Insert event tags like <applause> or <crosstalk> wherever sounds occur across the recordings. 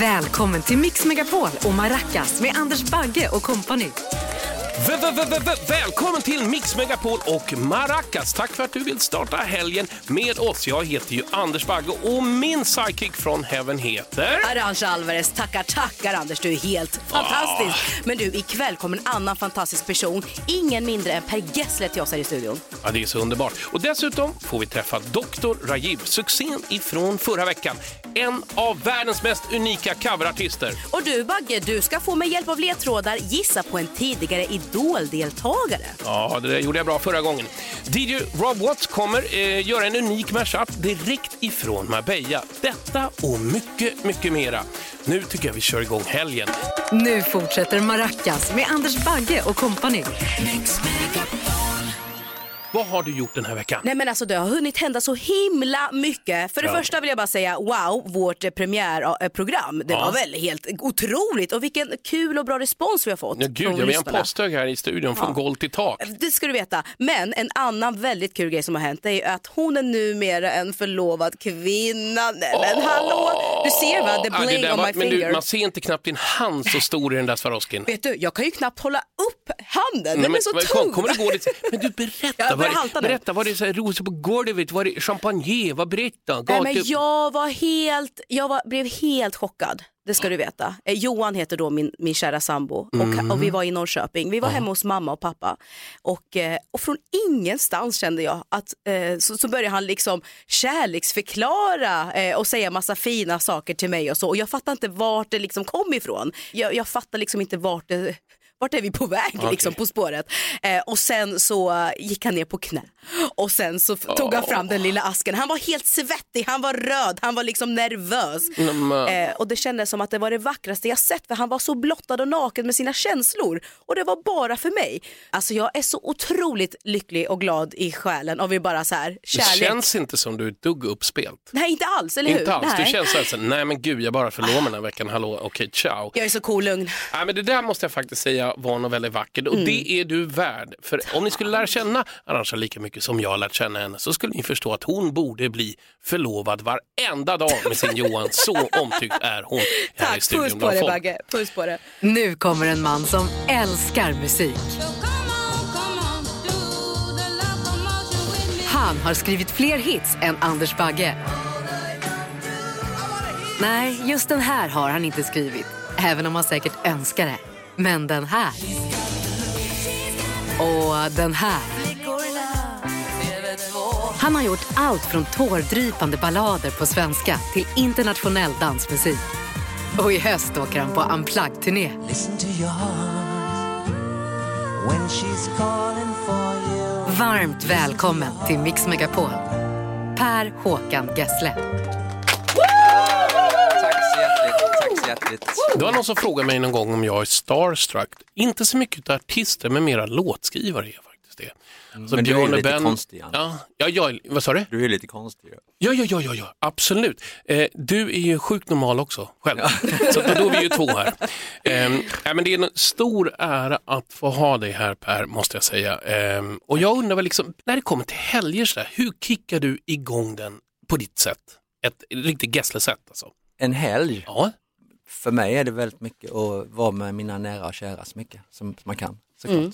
Välkommen till Mix Megapol och Maracas med Anders Bagge och kompani. V -v -v Välkommen till Mix Megapol och Maracas. Tack för att du vill starta helgen med oss. Jag heter ju Anders Bagge och min sidekick från Heaven heter... Arantxa Alvarez, tackar, tackar Anders. Du är helt fantastisk. Men du, ikväll kommer en annan fantastisk person. Ingen mindre än Per Gessle till oss här i studion. Ja, det är så underbart. Och dessutom får vi träffa Dr. Rajiv, succén ifrån förra veckan. En av världens mest unika coverartister. Och du Bagge, du ska få med hjälp av ledtrådar gissa på en tidigare Idol-deltagare. Ja, det där gjorde jag bra förra gången. DJ Rob Watts kommer eh, göra en unik mashup direkt ifrån Marbella. Detta och mycket, mycket mera. Nu tycker jag vi kör igång helgen. Nu fortsätter Maracas med Anders Bagge och kompani. Vad har du gjort den här veckan? Nej men alltså det har hunnit hända så himla mycket. För det Ja. första vill jag bara säga wow, vårt eh, premiärprogram. Det Ja. var väl helt otroligt och vilken kul och bra respons vi har fått Ja, gud, jag är en posthög här i studion från golv till tak. Det ska du veta. Men en annan väldigt kul grej som har hänt är att hon är numera en förlovad kvinna. Nej men hallå! Du ser va, the Ja, bling där on var- my men finger. du, man ser inte knappt din hand så stor i den där Swarovskin. Vet du, jag kan ju knappt hålla upp handen. Nej, Den men, är så tung. kom, kommer det gå lite... Men du berätta, <laughs> var det, halta nu. berätta var det så rosor på golvet, var det champagne, vad berätta? Nej, men jag var helt, jag var, blev helt chockad. Det ska du veta. Eh, Johan heter då min, min kära sambo och, Mm. och vi var i Norrköping. Vi var hemma hos mamma och pappa och, eh, och från ingenstans kände jag att eh, så, så började han liksom kärleksförklara och säga massa fina saker till mig och så. Och jag fattar inte vart det liksom kom ifrån. Jag, jag fattar liksom inte vart det vart är vi på väg liksom, på spåret? Eh, och sen så gick han ner på knä och sen så f- tog han fram den lilla asken. Han var helt svettig, han var röd, han var liksom nervös. Mm, Eh, och det kändes som att det var det vackraste jag sett för han var så blottad och naken med sina känslor och det var bara för mig. Alltså jag är så otroligt lycklig och glad i själen och vi bara så här, Det kärlek. känns inte som du är ett dugg uppspelt. Nej inte alls, eller hur? Inte alls. Nej. Du känns så här, så, nej men gud, jag bara förlovar mig den här veckan, hallå, okej, ciao. Jag är så cool lugn. Nej, men det där måste jag faktiskt säga var något väldigt vackert och Mm. det är du värd. För om ni skulle lära känna Arantxa lika mycket som jag har lärt känna henne så skulle ni förstå att hon borde bli förlovad varenda dag med sin Johan. Så omtyckt är hon här i Tack, studion puss på dig. Bagge. Puss på dig. Nu kommer en man som älskar musik. Han har skrivit fler hits än Anders Bagge. Nej, just den här har han inte skrivit. Även om han säkert önskar det. Men den här. Och den här. Han har gjort allt från tårdrypande ballader på svenska till internationell dansmusik. Och i höst åker han på Unplugged-turné. Varmt välkommen till Mix Megapol. Per Håkan Gessle. Hjärtligt. Så. Det var någon som frågade mig någon gång om jag är starstruck. Inte så mycket artister men mera låtskrivare är jag faktiskt det. Så men du är Björn lite Ben- konstig. Ja, ja, ja, vad sa du? Du är lite konstig. Ja, ja, ja, ja, ja absolut. Eh, du är ju sjukt normal också själv. Så att då är vi ju två här. Eh, ja, men det är en stor ära att få ha dig här Per, måste jag säga. Eh, och jag undrar väl liksom, när det kommer till helger, så där, hur kickar du igång den på ditt sätt? Ett riktigt Gessle-sätt alltså. En helg, Ja, för mig är det väldigt mycket att vara med mina nära och kära så mycket som man kan såklart. Mm.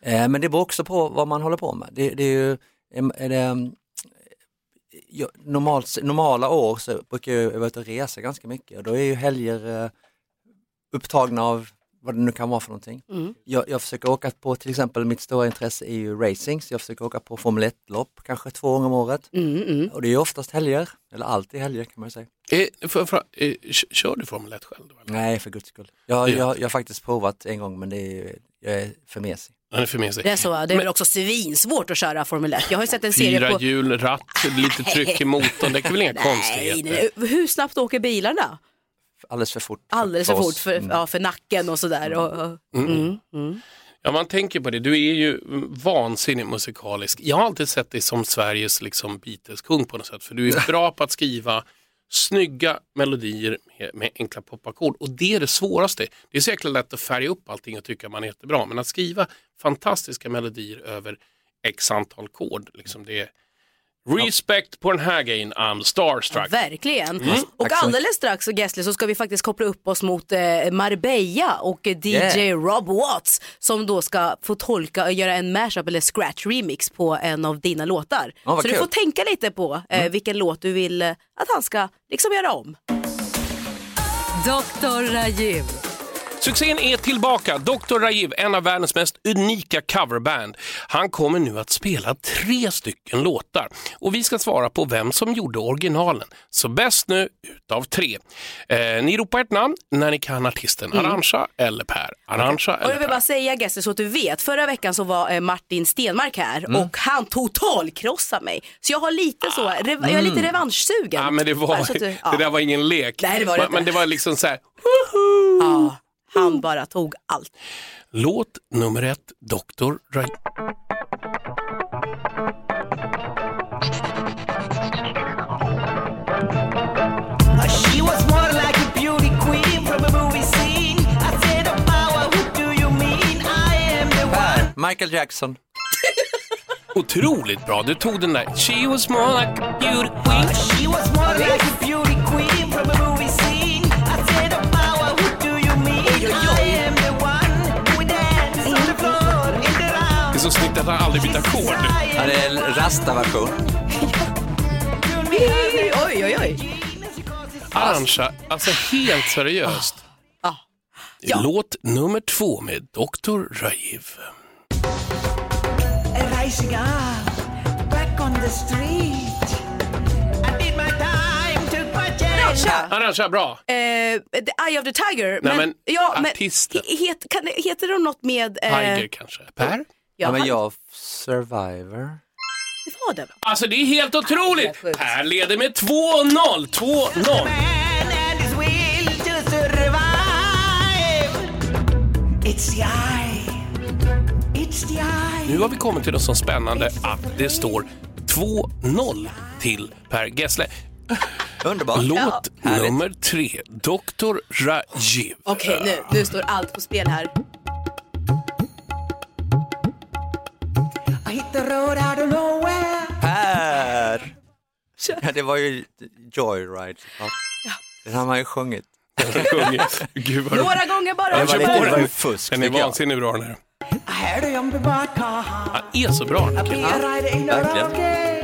Eh, men det beror också på vad man håller på med. Det, det är ju, är det, em, ja, normalt, normala år så brukar jag vara ute och resa ganska mycket och då är ju helger eh, upptagna av vad det nu kan vara för någonting. Mm. Jag, jag försöker åka på till exempel, mitt stora intresse är ju racing, så jag försöker åka på Formel 1-lopp kanske två gånger om året. Mm, mm. Och det är oftast helger, eller alltid helger kan man säga. eh, för, för, eh, kör du Formel 1 själv? Då? Nej, för guds skull. Jag, Ja. jag, jag har faktiskt provat en gång men det är, jag är för mesig. Han är för med sig. Det är så, det är väl också svinsvårt att köra Formel 1. Jag har ju sett en serie Fyra på... hjul, ratt, lite tryck i motorn, det är väl inga <laughs> Nej, konstigheter? nej, hur snabbt åker bilarna? Alldeles för fort. Alldeles för oss. fort för, Mm. ja, för nacken och sådär. Och, och, mm. Mm. Ja, man tänker på det. Du är ju vansinnigt musikalisk. Jag har alltid sett dig som Sveriges liksom, Beatles-kung på något sätt. För du är <laughs> bra på att skriva snygga melodier med, med enkla popackord. Och det är det svåraste. Det är så jäkla lätt att färga upp allting och tycka man är jättebra. Men att skriva fantastiska melodier över x antal kod, liksom det är Respect på den här grejen, I'm starstruck. Verkligen. Mm. Och alldeles strax Gessle så ska vi faktiskt koppla upp oss mot eh, Marbella och eh, DJ Yeah. Rob Watts som då ska få tolka och göra en mashup eller scratch remix på en av dina låtar. Ja, vad så du kul. får tänka lite på eh, vilken låt du vill eh, att han ska liksom göra om. Dr. Rajiv. Succén är tillbaka. Dr. Rajiv, en av världens mest unika coverband. Han kommer nu att spela tre stycken låtar och vi ska svara på vem som gjorde originalen. Så bäst nu utav tre. Eh, ni ropar ett namn när ni kan artisten Arantxa eller Per. Arantxa Och jag eller vill bara säga Gessle så att du vet, förra veckan så var eh, Martin Stenmark här Mm. och han totalkrossade mig. Så jag har lite så, rev- jag är lite revanschsugen. Ah. Ja, men det, var, du- ja. <laughs> det där var ingen lek. Nej, det var det men, men det var liksom så här, Ja, han bara tog allt. låt nummer ett. I said, oh. Per, Michael Jackson. Otroligt bra, du tog den där. She was more like a beauty queen. She was more like a beauty aldrig byter ackord. Ja, det är en rasta-version. Oj, oj, oj. Arantxa, alltså helt seriöst. Ja. Ja. Låt nummer två med Dr. Rajiv. Arantxa, bra. Eh, the Eye of the Tiger. Nej, men ja, artisten. Men, het, kan, heter de något med... Eh, Tiger kanske. Per? Ja, men jag, Survivor. Det var det va? Alltså det är helt otroligt. helt sjukt. Per leder med 2-0. 2-0. Man and his will to survive. It's the eye. It's the eye. Nu har vi kommit till något så spännande att det står 2-0 till Per Gessle. Underbart. Låt Härligt. nummer tre, Dr. Rajiv. Okej, nu, nu står allt på spel här. Road out of nowhere. Per! Ja, det var ju Joyride såklart. Den har man ju sjungit. Gud vad. Några gånger bara. Det var, lite, det var den. ju fusk Den är vansinnigt bra den här. Han är så bra. den här killen. verkligen.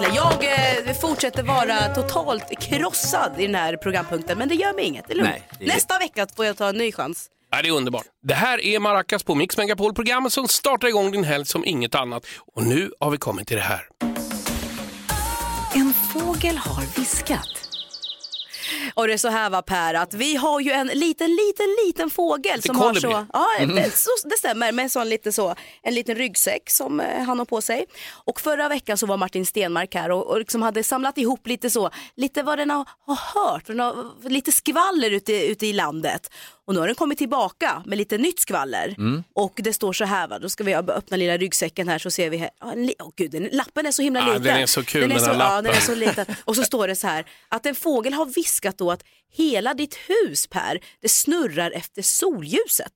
Gessle. Jag eh, fortsätter vara totalt krossad i den här programpunkten, men det gör mig inget. Det är lugnt. Nej, det är- Nästa vecka får jag ta en ny chans. Ja, det är underbart. Det här är Maracas på Mix Megapol, programmet som startar igång din helg som inget annat. Och nu har vi kommit till det här. En fågel har viskat. Och det är så här va Per, att vi har ju en liten, liten, liten fågel som har kolibri. så, ja det, så, det stämmer, med sån lite så, en liten ryggsäck som eh, han har på sig. Och förra veckan så var Martin Stenmark här och, och liksom hade samlat ihop lite så, lite vad den har, har hört, har, lite skvaller ute, ute i landet. Och nu har den kommit tillbaka med lite nytt skvaller. Och det står så här va, då ska vi öppna lilla ryggsäcken här så ser vi här, ja, åh gud, den, lappen är så himla Ja, liten. den är så kul, den är den så, här ja, lappen. den är så liten. Och så står det så här, att en fågel har viskat då att hela ditt hus Per, det snurrar efter solljuset.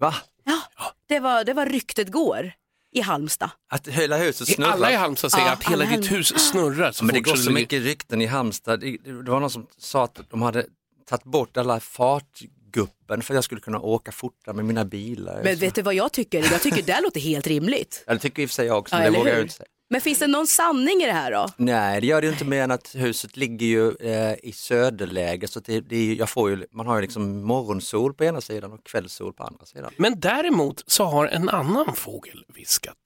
Va? Ja, det var, det var ryktet går i Halmstad. Att hela huset är alla i snurrar. Halmstad säger Ja, att hela ditt hus snurrar. Så Men det går så mycket rykten i Halmstad. Det, det var någon som sa att de hade tagit bort alla fartguppen för att jag skulle kunna åka fortare med mina bilar. Men vet du vad jag tycker? Jag tycker det låter helt rimligt. Ja, det tycker i och för sig jag också, Ja, men det eller vågar jag inte säga. Men finns det någon sanning i det här då? Nej, det gör det ju inte mer än att huset ligger ju eh, i söderläge så det, det är, ju- jag får ju, man har ju liksom morgonsol på ena sidan och kvällssol på andra sidan. Men däremot så har en annan fågel viskat.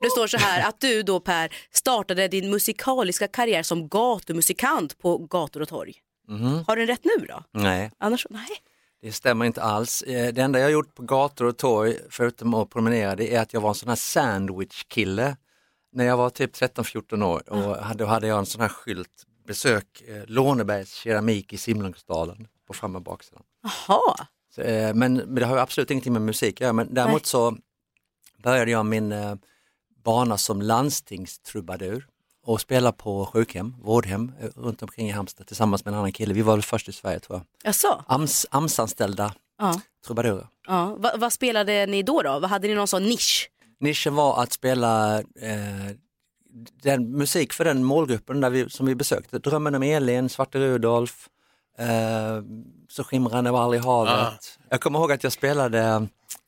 Det står så här att du då Per startade din musikaliska karriär som gatumusikant på gator och torg. Har den rätt nu då? Nej, Annars, nej. Det stämmer inte alls. Eh, det enda jag har gjort på gator och torg, förutom att promenera, det är att jag var en sån här sandwich-kille när jag var typ 13-14 år och hade, då hade jag en sån här skylt, besök eh, Lånebergs keramik i Simlångsdalen på fram och baksidan. Jaha. Eh, men, men det har absolut ingenting med musik att göra, men däremot Nej. så började jag min eh, bana som landstingstrubadur och spela på sjukhem, vårdhem eh, runt omkring i Halmstad tillsammans med en annan kille. Vi var väl först i Sverige tror jag. Jaså? AMS, AMS-anställda Ja. trubadurer. Ja. Va, vad spelade ni då? då? Vad Hade ni någon sån nisch? Nischen var att spela eh, den musik för den målgruppen där vi, som vi besökte. Drömmen om Elin, Svarte Rudolf, eh, Så skimrande var aldrig havet. Ah. Jag kommer ihåg att jag spelade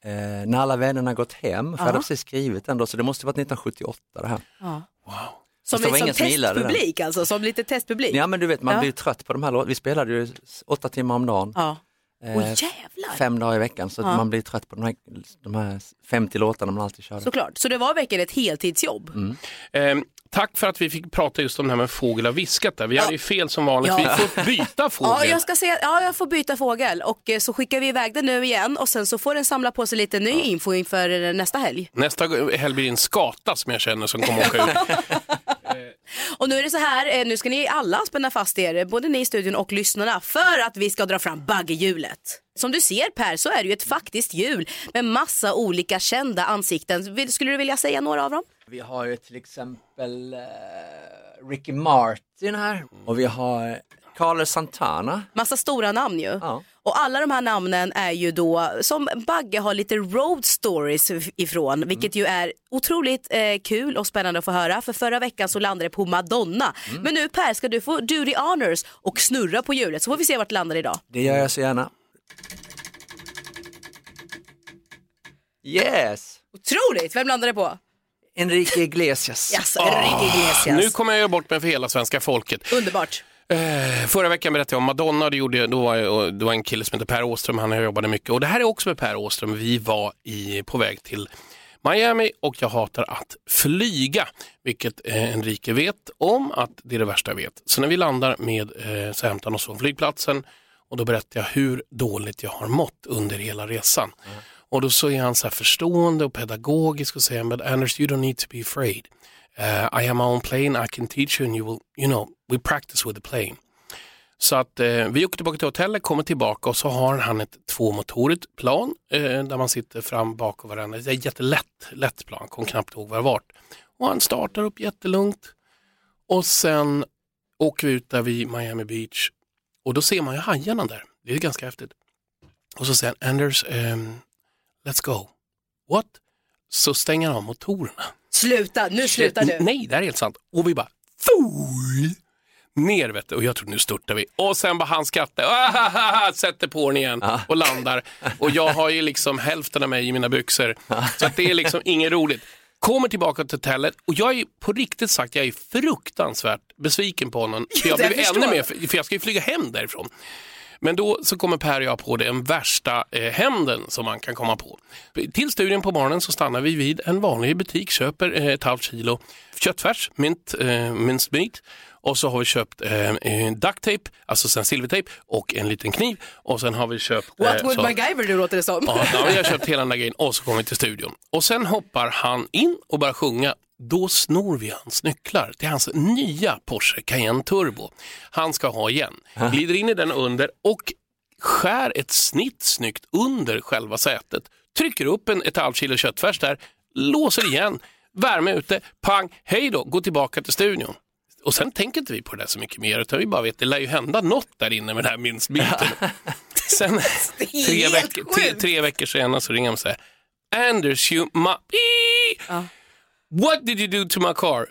eh, När alla vännerna gått hem, för jag hade precis skrivit den då, så det måste varit 1978 det här. Ja. Wow. Som, det var som som testpublik alltså, som lite testpublik? Ja men du vet, man Ja. blir trött på de här låtarna. Vi spelade ju åtta timmar om dagen, Ja. eh, jävlar! fem dagar i veckan, så Ja. man blir trött på de här, de här 50 låtarna man alltid körde. Såklart, så det var verkligen ett heltidsjobb. Mm. Ehm, tack för att vi fick prata just om det här med fågel har viskat där. Vi hade ju fel som vanligt. Ja. Vi får byta <laughs> fågel. Ja, jag ska säga, ja, jag får byta fågel och eh, så skickar vi iväg den nu igen och sen så får den samla på sig lite ny info inför eh, nästa helg. Nästa helg blir det en skata som jag känner som kommer åka ut. <laughs> <laughs> Och nu är det så här, eh, nu ska ni alla spänna fast er, både ni i studion och lyssnarna, för att vi ska dra fram baggehjulet. Som du ser Per så är det ju ett faktiskt hjul med massa olika kända ansikten. Skulle du vilja säga några av dem? Vi har ju till exempel eh, Ricky Martin här och vi har Carlos Santana. Massa stora namn ju. Ja. Och alla de här namnen är ju då, som Bagge har lite road stories ifrån, vilket ju är otroligt eh, kul och spännande att få höra. För förra veckan så landade det på Madonna. Men nu Per ska du få do the honors och snurra på hjulet så får vi se vart det landar idag. Det gör jag så gärna. Yes! Otroligt! Vem landar det på? Enrique Iglesias. Yes, Enrique Iglesias. Nu kommer jag göra bort mig för hela svenska folket. Underbart. Eh, förra veckan berättade jag om Madonna, det, gjorde, då var, jag, det var en kille som heter Per Åström, han jobbade mycket. Och det här är också med Per Åström, vi var i, på väg till Miami och jag hatar att flyga, vilket eh, Enrique vet om att det är det värsta jag vet. Så när vi landar med, eh, så hämtar han oss från flygplatsen och då berättar jag hur dåligt jag har mått under hela resan. Och då så är han så här förstående och pedagogisk och säger, but Anders you don't need to be afraid. Uh, I have my own plane, I can teach you and you will, you know, we practice with the plane. Så att eh, vi åker tillbaka till hotellet, kommer tillbaka och så har han ett tvåmotorigt plan eh, där man sitter fram bak och varandra. Det är ett jättelätt lätt plan, kom knappt ihåg var vart. Och han startar upp jättelugnt och sen åker vi ut där vid Miami Beach och då ser man ju hajarna där. Det är ganska häftigt. Och så säger han, Anders, ehm, let's go. What? Så stänger han av motorerna. Sluta, nu slutar du. Nej, det här är helt sant. Och vi bara, Fui! Ner vet du. Och jag trodde nu störtar vi. Och sen bara han skrattar, "Ahaha", <laughs> sätter på den igen och landar. Och jag har ju liksom hälften av mig i mina byxor. Så att det är liksom inget roligt. Kommer tillbaka till hotellet och jag är på riktigt sagt, jag är fruktansvärt besviken på honom. För jag blev ännu mer, för jag ska ju flyga hem därifrån. Men då så kommer Per och jag på den värsta eh, hämnden som man kan komma på. Till studion på morgonen så stannar vi vid en vanlig butik, köper eh, ett halvt kilo köttfärs, mint, eh, minced meat. Och så har vi köpt eh, eh, duct tape, alltså sen silvertejp och en liten kniv. Och sen har vi köpt... What eh, would så- MacGyver do låter det som. Ja, ja, vi har köpt <laughs> hela den där grejen och så kommer vi till studion. Och sen hoppar han in och börjar sjunga. Då snor vi hans nycklar till hans nya Porsche Cayenne Turbo. Han ska ha igen. Glider in i den under och skär ett snitt snyggt under själva sätet. Trycker upp en, ett halvt kilo köttfärs där, låser igen, värme ute, pang, hej då, gå tillbaka till studion. Och sen tänker inte vi på det där så mycket mer utan vi bara vet det lär ju hända något där inne med det här minstbiten. <laughs> Sen <laughs> tre, veckor, tre, tre veckor senare så ringer han och säger Anders, you ma- Ja. What did you do to my car?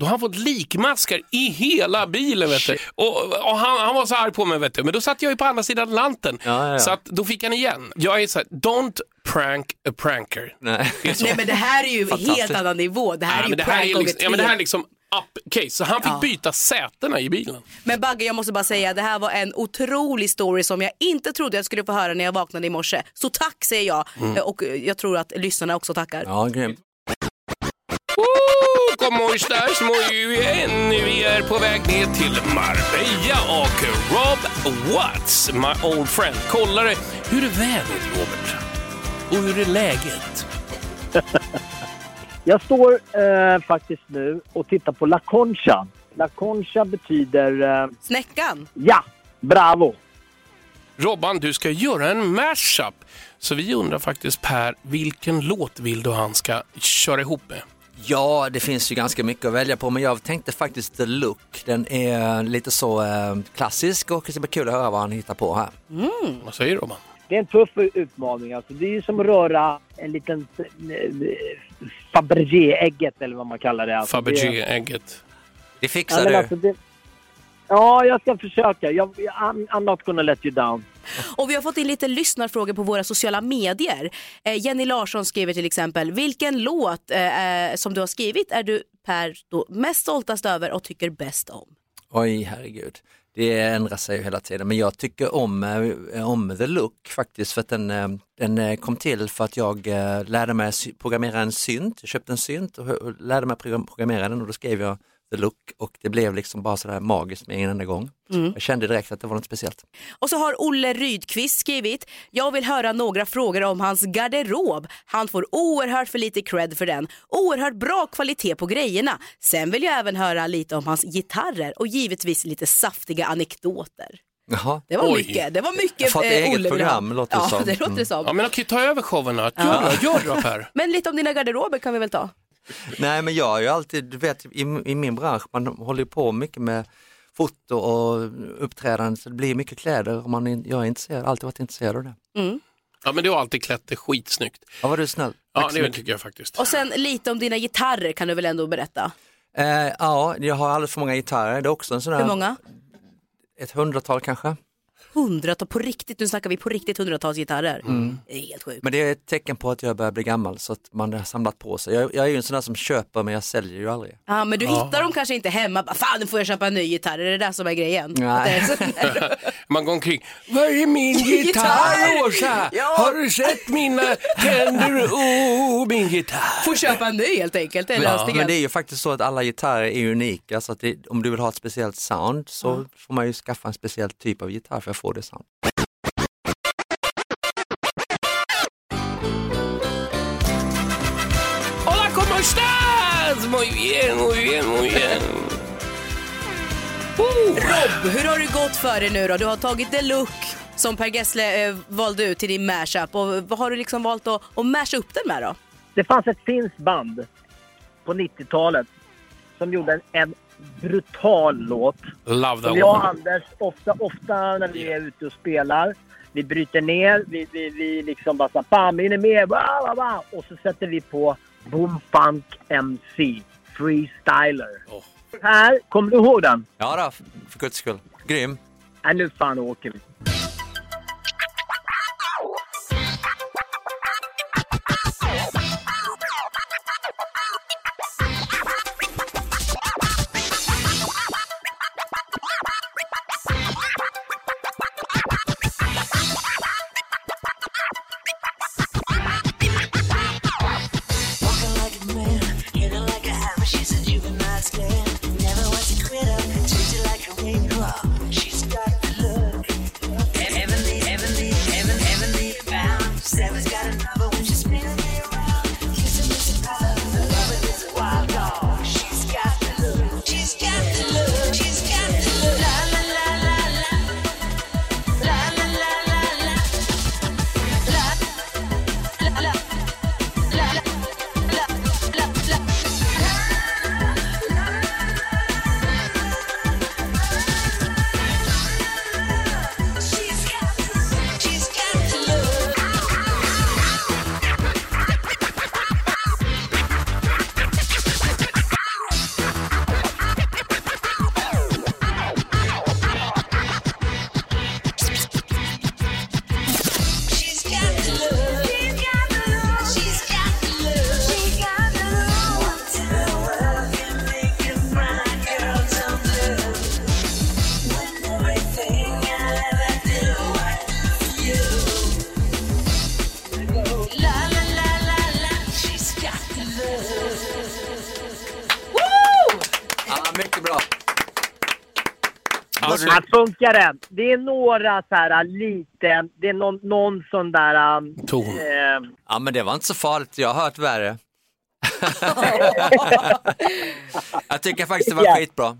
Då har han fått likmaskar i hela bilen. Vet du. Och, och han, han var så arg på mig, vet du. men då satt jag ju på andra sidan Atlanten. Ja, ja, ja. Så att, då fick han igen. Jag är så här, don't prank a pranker. Nej. Nej men det här är ju helt annan nivå. Det här Ja, är ju prank är liksom, ja, men det här är liksom up case. Så han fick Ja. byta sätena i bilen. Men Bagge, jag måste bara säga, det här var en otrolig story som jag inte trodde jag skulle få höra när jag vaknade i morse. Så tack säger jag Mm. Eh, och eh, jag tror att lyssnarna också tackar. Ja, grymt. Oh, como estás muy bien? Vi är på väg ner till Marbella och Rob Watts, my old friend, kollare. Hur är vädret, Robert? Och hur är läget? Jag står eh, faktiskt nu och tittar på La Concha. La Concha betyder eh, Snäckan, ja, bravo. Robban, du ska göra en mashup. Så vi undrar faktiskt Per, vilken låt vill du han ska köra ihop med? Ja, det finns ju ganska mycket att välja på men jag tänkte faktiskt The Look. Den är lite så eh, klassisk och det ska bli kul att höra vad han hittar på här. Vad säger du Robban? Det är en tuff utmaning. Alltså. Det är ju som att röra en liten eh, Fabergé-ägget eller vad man kallar det. Alltså, Fabergé-ägget. Det Ja, fixar men du. alltså, det... ja, jag ska försöka. Jag, I'm, I'm not gonna let you down. Och vi har fått in lite lyssnarfrågor på våra sociala medier. Eh, Jenny Larsson skriver till exempel, vilken låt eh, eh, som du har skrivit är du Per då mest stoltast över och tycker bäst om? Oj, herregud. Det ändrar sig ju hela tiden men jag tycker om, eh, om The Look faktiskt för att den, eh, den eh, kom till för att jag lärde mig programmera en synt. Jag köpte en synt och lärde mig programmera den och då skrev jag The Look och det blev liksom bara sådär magiskt med en enda gång. Jag kände direkt att det var något speciellt. Och så har Olle Rydqvist skrivit, jag vill höra några frågor om hans garderob. Han får oerhört för lite cred för den. Oerhört bra kvalitet på grejerna. Sen vill jag även höra lite om hans gitarrer och givetvis lite saftiga anekdoter. Jaha. Det var Oj. mycket, det var mycket Jag har fått eh, eget Olle program, låter det ja, som. <laughs> det låter det som. Ja men okej, ta över showen då. Gör det, gör det då Per. Men lite om dina garderober kan vi väl ta? Nej men jag har ju alltid, du vet i, i min bransch, man håller ju på mycket med foto och uppträdande så det blir mycket kläder och man, är- jag är intresserad, alltid varit intresserad av det. Ja men du har alltid klätt det skitsnyggt. Ja, var du snäll. Ja Tack så det mycket. tycker jag faktiskt. Och sen lite om dina gitarrer kan du väl ändå berätta? Eh, ja, jag har alldeles för många gitarrer, det är också en sån där, Hur många? ett hundratal kanske. Hundratal, på riktigt, nu snackar vi på riktigt hundratals gitarrer. Mm. Det är helt sjukt. Men det är ett tecken på att jag börjar bli gammal så att man har samlat på sig. Jag, jag är ju en sån där som köper men jag säljer ju aldrig. Ja, men du hittar dem kanske inte hemma, bara, fan nu får jag köpa en ny gitarr, är det där som är grejen? Nej. <laughs> Man går omkring, var är min <laughs> gitarr! Åsa? Ja. Har du sett mina tänder? Oh, min gitarr. Får köpa en ny helt enkelt, det är Ja, men det är ju faktiskt så att alla gitarrer är unika så att det, om du vill ha ett speciellt sound så får man ju skaffa en speciell typ av gitarr för att få det sound. Hola, ¿cómo estás? Muy bien, muy bien, muy bien. Rob, hur har det gått för dig nu då? Du har tagit look som Per Gessle eh, valde ut till din mashup och vad har du liksom valt att, att masha upp den med då? Det fanns ett finskt band på 90-talet som gjorde en, en brutal låt. Love that Som jag och. Anders ofta, ofta när vi är ute och spelar, vi bryter ner, vi, vi, vi liksom bara såhär bam, in är med, bla, bla, bla. och så sätter vi på Boom Funk MC, Freestyler. Åh. Här, kommer du ihåg den? Ja då, för, guds skull. Grym. Nej, nu fan åker vi. Här funkar den. Det är några så här liten, det är någon, någon sån där... Um, ton. eh, Ja men det var inte så farligt, jag har hört värre. <laughs> jag tycker faktiskt det var Ja. skitbra. Det,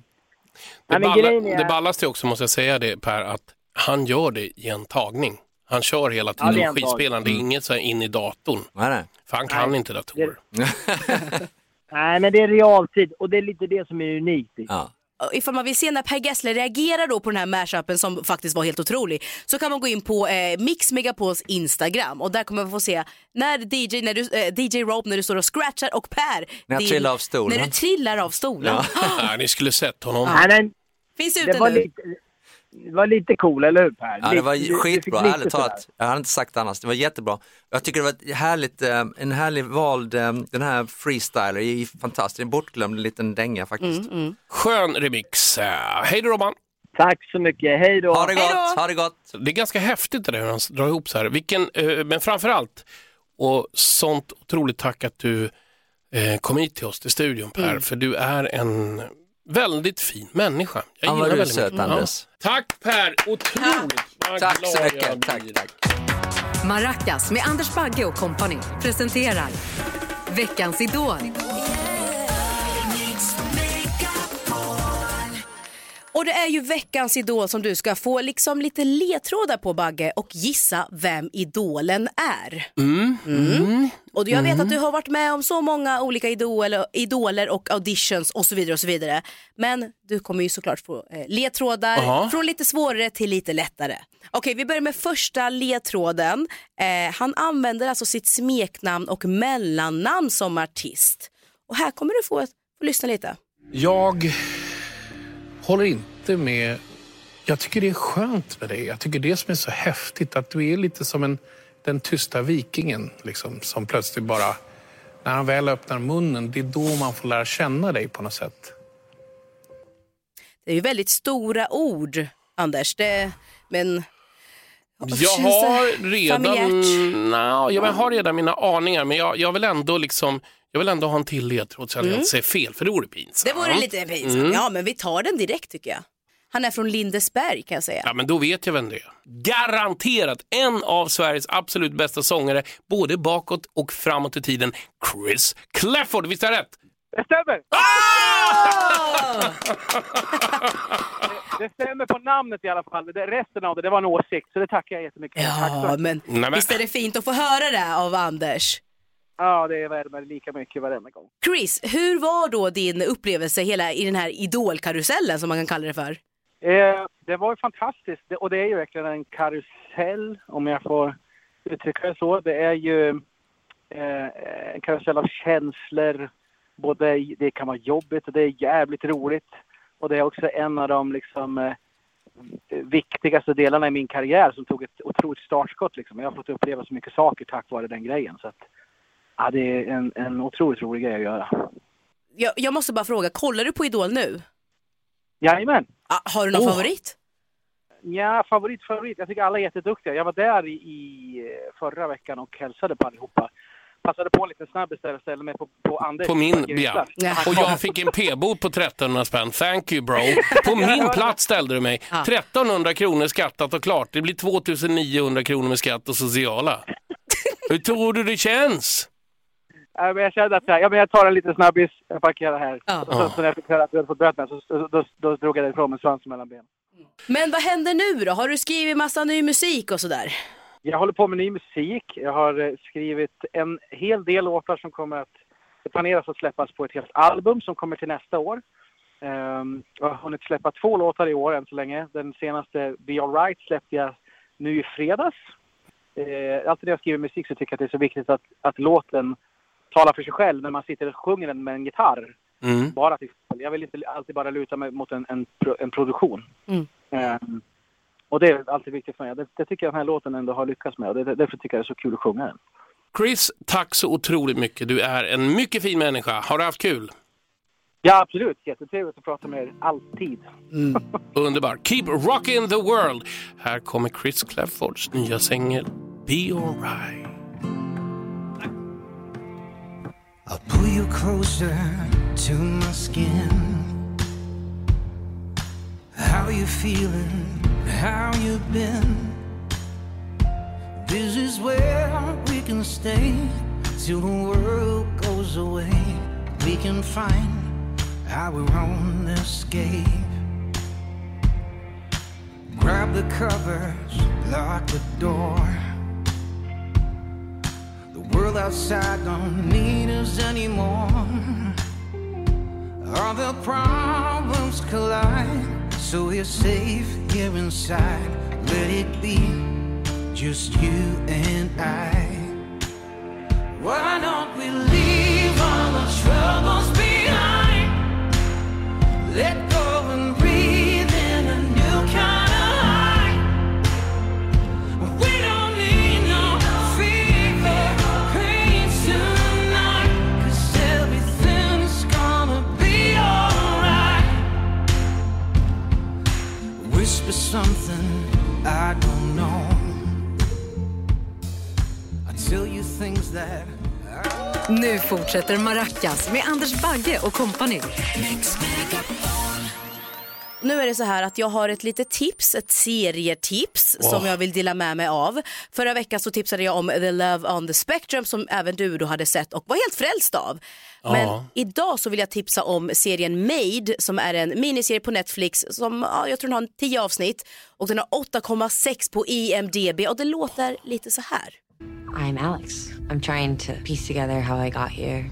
Ja, men balla, grejen är- det ballaste också måste jag säga det Per, att han gör det i en tagning. Han kör hela Ja, det är tiden en skitspelaren, det är Mm. inget så här in i datorn. Nej, nej. För han kan inte datorer. <laughs> Nej, men det är realtid och det är lite det som är unikt. Ja. Ifall man vill se när Per Gessle reagerar då på den här mashupen som faktiskt var helt otrolig så kan man gå in på eh, Mix Megapols Instagram och där kommer man få se när DJ, när du, eh, DJ Rope när du står och scratchar och Per När jag trillar av stolen. När du trillar av stolen. Ja, <laughs> ni skulle sett honom. Men Finns det ute var, nu. lite, det var lite cool, eller hur Per? Ja, det var Lite- skitbra, lite ärligt talat. Jag hade inte sagt annars, det var jättebra. Jag tycker det var härligt, eh, en härlig vald, eh, den här freestyler är fantastisk, en bortglömd liten dänga faktiskt. Mm, Skön remix. Eh, Hej då Robban! Tack så mycket, hej då! Ha det gott, ha det gott! Det är ganska häftigt det där hur han drar ihop så här. Vilken, men framför allt, och sånt otroligt tack att du kom hit till oss till studion Per, Mm. för du är en väldigt fin människa. Jag Ja, vad gillar du väldigt söt, mycket. Anders. Tack Per, otroligt Vad Tack glad så jag mycket, tack, blir. tack. Maracas med Anders Bagge och kompani presenterar Veckans Idol. Och det är ju veckans idol som du ska få liksom lite ledtrådar på Bagge och gissa vem idolen är. Mm. Och jag vet att du har varit med om så många olika idoler, idoler och auditions och så vidare och så vidare. Men du kommer ju såklart få eh, ledtrådar Jaha. från lite svårare till lite lättare. Okej, vi börjar med första ledtråden. Eh, han använder alltså sitt smeknamn och mellannamn som artist. Och här kommer du få, få lyssna lite. Jag håller inte med. Jag tycker det är skönt med dig. Jag tycker det som är så häftigt att du är lite som en, den tysta vikingen liksom, som plötsligt bara, när han väl öppnar munnen, det är då man får lära känna dig på något sätt. Det är ju väldigt stora ord, Anders. Det, men... Jag har redan? Nå, jag har redan mina aningar, men jag, jag vill ändå liksom jag vill ändå ha en till ledtråd så att jag inte säger fel, för det vore pinsamt. Mm. Det vore lite pinsamt. Ja, men vi tar den direkt tycker jag. Han är från Lindesberg kan jag säga. Ja, men då vet jag vem det är. Garanterat en av Sveriges absolut bästa sångare, både bakåt och framåt i tiden, Chris Clafford. Visst är jag rätt? Det stämmer! Ah! <laughs> Det stämmer på namnet i alla fall. Det, resten av det, det var en åsikt, så det tackar jag jättemycket för. Tack Ja, men Nej, men- visst är det fint att få höra det av Anders. Ja, det värmer lika mycket varenda gång. Chris, hur var då din upplevelse hela i den här idolkarusellen som man kan kalla det för? Eh, det var ju fantastiskt det, och det är ju verkligen en karusell om jag får uttrycka det så. Det är ju eh, en karusell av känslor. Både, det kan vara jobbigt och det är jävligt roligt. Och det är också en av de liksom, eh, viktigaste delarna i min karriär som tog ett otroligt startskott. Liksom. Jag har fått uppleva så mycket saker tack vare den grejen. Så att, ja, det är en, en otroligt rolig grej att göra. Jag, jag måste bara fråga, kollar du på Idol nu? Jajamän! Ah, har du någon Åh. favorit? Ja, favorit, favorit. Jag tycker alla är jätteduktiga. Jag var där i, i eh, förra veckan och hälsade på allihopa. Passade på en liten snabbis där och ställde mig på, på Anders. På min, ja. Ja. Och jag fick en p-bot på 1300 spänn. Thank you bro. På min plats ställde du mig. Ja. 1300 kronor skattat och klart. Det blir 2900 kronor med skatt och sociala. <laughs> Hur tror du det känns? Ja, men jag kände att här, ja, men jag tar en liten snabbis, jag parkerar här. Ja. Och så, så när jag fick höra att du hade fått böterna så, så då, då drog jag därifrån med svansen mellan benen. Men vad händer nu då? Har du skrivit massa ny musik och sådär? Jag håller på med ny musik. Jag har eh, skrivit en hel del låtar som kommer att det planeras att släppas på ett helt album som kommer till nästa år. Um, jag har hunnit släppa två låtar i år än så länge. Den senaste, Be Alright, släppte jag nu i fredags. Uh, alltid när jag skriver musik så tycker jag att det är så viktigt att, att låten talar för sig själv när man sitter och sjunger den med en gitarr. Mm. Bara till. Jag vill inte alltid bara luta mig mot en, en, en produktion. Mm. Ehm, och det är alltid viktigt för mig. Det, det tycker jag den här låten ändå har lyckats med och det, det, därför tycker jag det är så kul att sjunga den. Chris, tack så otroligt mycket. Du är en mycket fin människa. Har du haft kul? Ja, absolut. Jättetrevligt att prata med er. Alltid. <laughs> Underbar. Keep rocking the world. Här kommer Chris Claffords nya singel Be Alright. I'll pull you closer to my skin. How you feeling? How you been? This is where we can stay till the world goes away. We can find our own escape. Grab the covers, lock the door. World outside don't need us anymore. All the problems collide, so we're safe here inside. Let it be just you and I. Why don't we leave all the troubles behind? Let Nu fortsätter Maracas med Anders Bagge och kompani. Nu är det så här att jag har ett litet tips, ett serietips som jag vill dela med mig av. Förra veckan så tipsade jag om The Love on the Spectrum som även du då hade sett och var helt frälst av. Men Ja. idag så vill jag tipsa om serien Made som är en miniserie på Netflix som ja, jag tror den har en 10 avsnitt och den har 8,6 på IMDB och det låter lite så här. I'm Alex. I'm trying to piece together how I got here.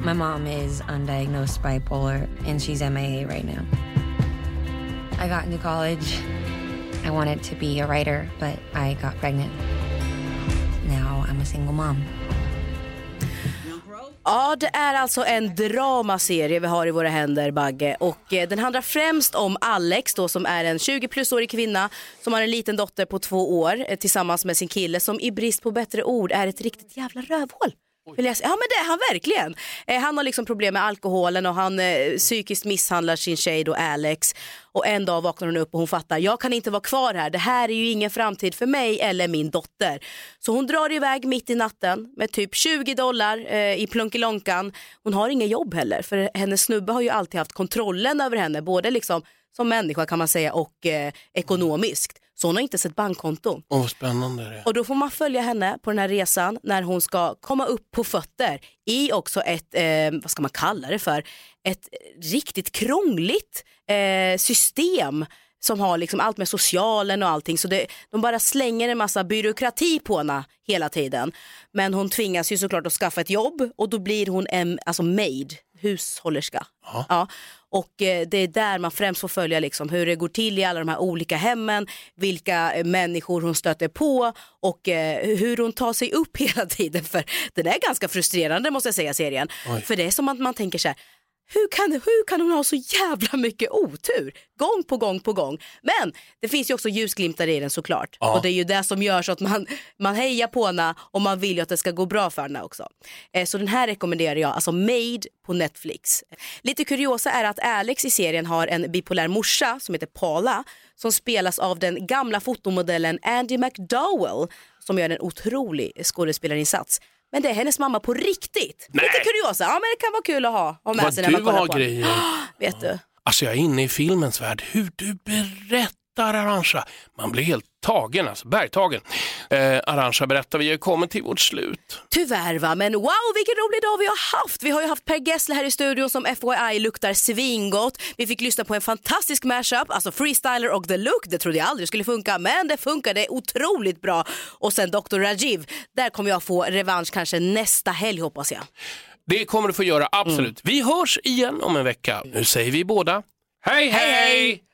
My mom is undiagnosed bipolar and she's MIA right now. I got into college. I wanted to be a writer, but I got pregnant. Now I'm a single mom. Ja, det är alltså en dramaserie vi har i våra händer, Bagge. Och eh, den handlar främst om Alex då, som är en 20 plusårig kvinna som har en liten dotter på två år eh, tillsammans med sin kille som i brist på bättre ord är ett riktigt jävla rövhål. Vill jag säga. Ja men det är han verkligen. Eh, han har liksom problem med alkoholen och han eh, psykiskt misshandlar sin tjej då Alex. Och en dag vaknar hon upp och hon fattar, jag kan inte vara kvar här. Det här är ju ingen framtid för mig eller min dotter. Så hon drar iväg mitt i natten med typ 20 dollar eh, i plunkelonkan. Hon har inga jobb heller för hennes snubbe har ju alltid haft kontrollen över henne. Både liksom som människa kan man säga och eh, ekonomiskt. Så hon har inte sett bankkonto. Åh, vad spännande det är. Och då får man följa henne på den här resan när hon ska komma upp på fötter i också ett, eh, vad ska man kalla det för, ett riktigt krångligt eh, system som har liksom allt med socialen och allting. Så det, de bara slänger en massa byråkrati på henne hela tiden. Men hon tvingas ju såklart att skaffa ett jobb och då blir hon en alltså maid, hushållerska. Ja. Och eh, det är där man främst får följa liksom hur det går till i alla de här olika hemmen, vilka eh, människor hon stöter på och eh, hur hon tar sig upp <laughs> hela tiden. För den är ganska frustrerande måste jag säga serien. För det är som att man tänker så här, hur kan, hur kan hon ha så jävla mycket otur? Gång på gång på gång. Men det finns ju också ljusglimtar i den såklart. Och det är ju det som gör så att man, man hejar på henne och man vill ju att det ska gå bra för henne också. Eh, så den här rekommenderar jag, alltså Made på Netflix. Lite kuriosa är att Alex i serien har en bipolär morsa som heter Paula som spelas av den gamla fotomodellen Andy McDowell som gör en otrolig skådespelarinsats. Men det är hennes mamma på riktigt. Nej. Lite kuriosa, ja men det kan vara kul att ha, ha med Vad sig när man du kollar har på den. grejer. <gasps> Vet du? Alltså jag är inne i filmens värld. Hur du berättar Arantxa. Man blir helt tagen, alltså bergtagen. Eh, Arantxa, berätta, vi har kommit till vårt slut. Tyvärr va, men wow vilken rolig dag vi har haft. Vi har ju haft Per Gessle här i studion som FYI luktar svingott. Vi fick lyssna på en fantastisk mashup, alltså Freestyler och The Look. Det trodde jag aldrig skulle funka, men det funkade otroligt bra. Och sen Dr. Rajiv, där kommer jag få revansch kanske nästa helg hoppas jag. Det kommer du få göra, absolut. Vi hörs igen om en vecka. Nu säger vi båda hej, hej! hej!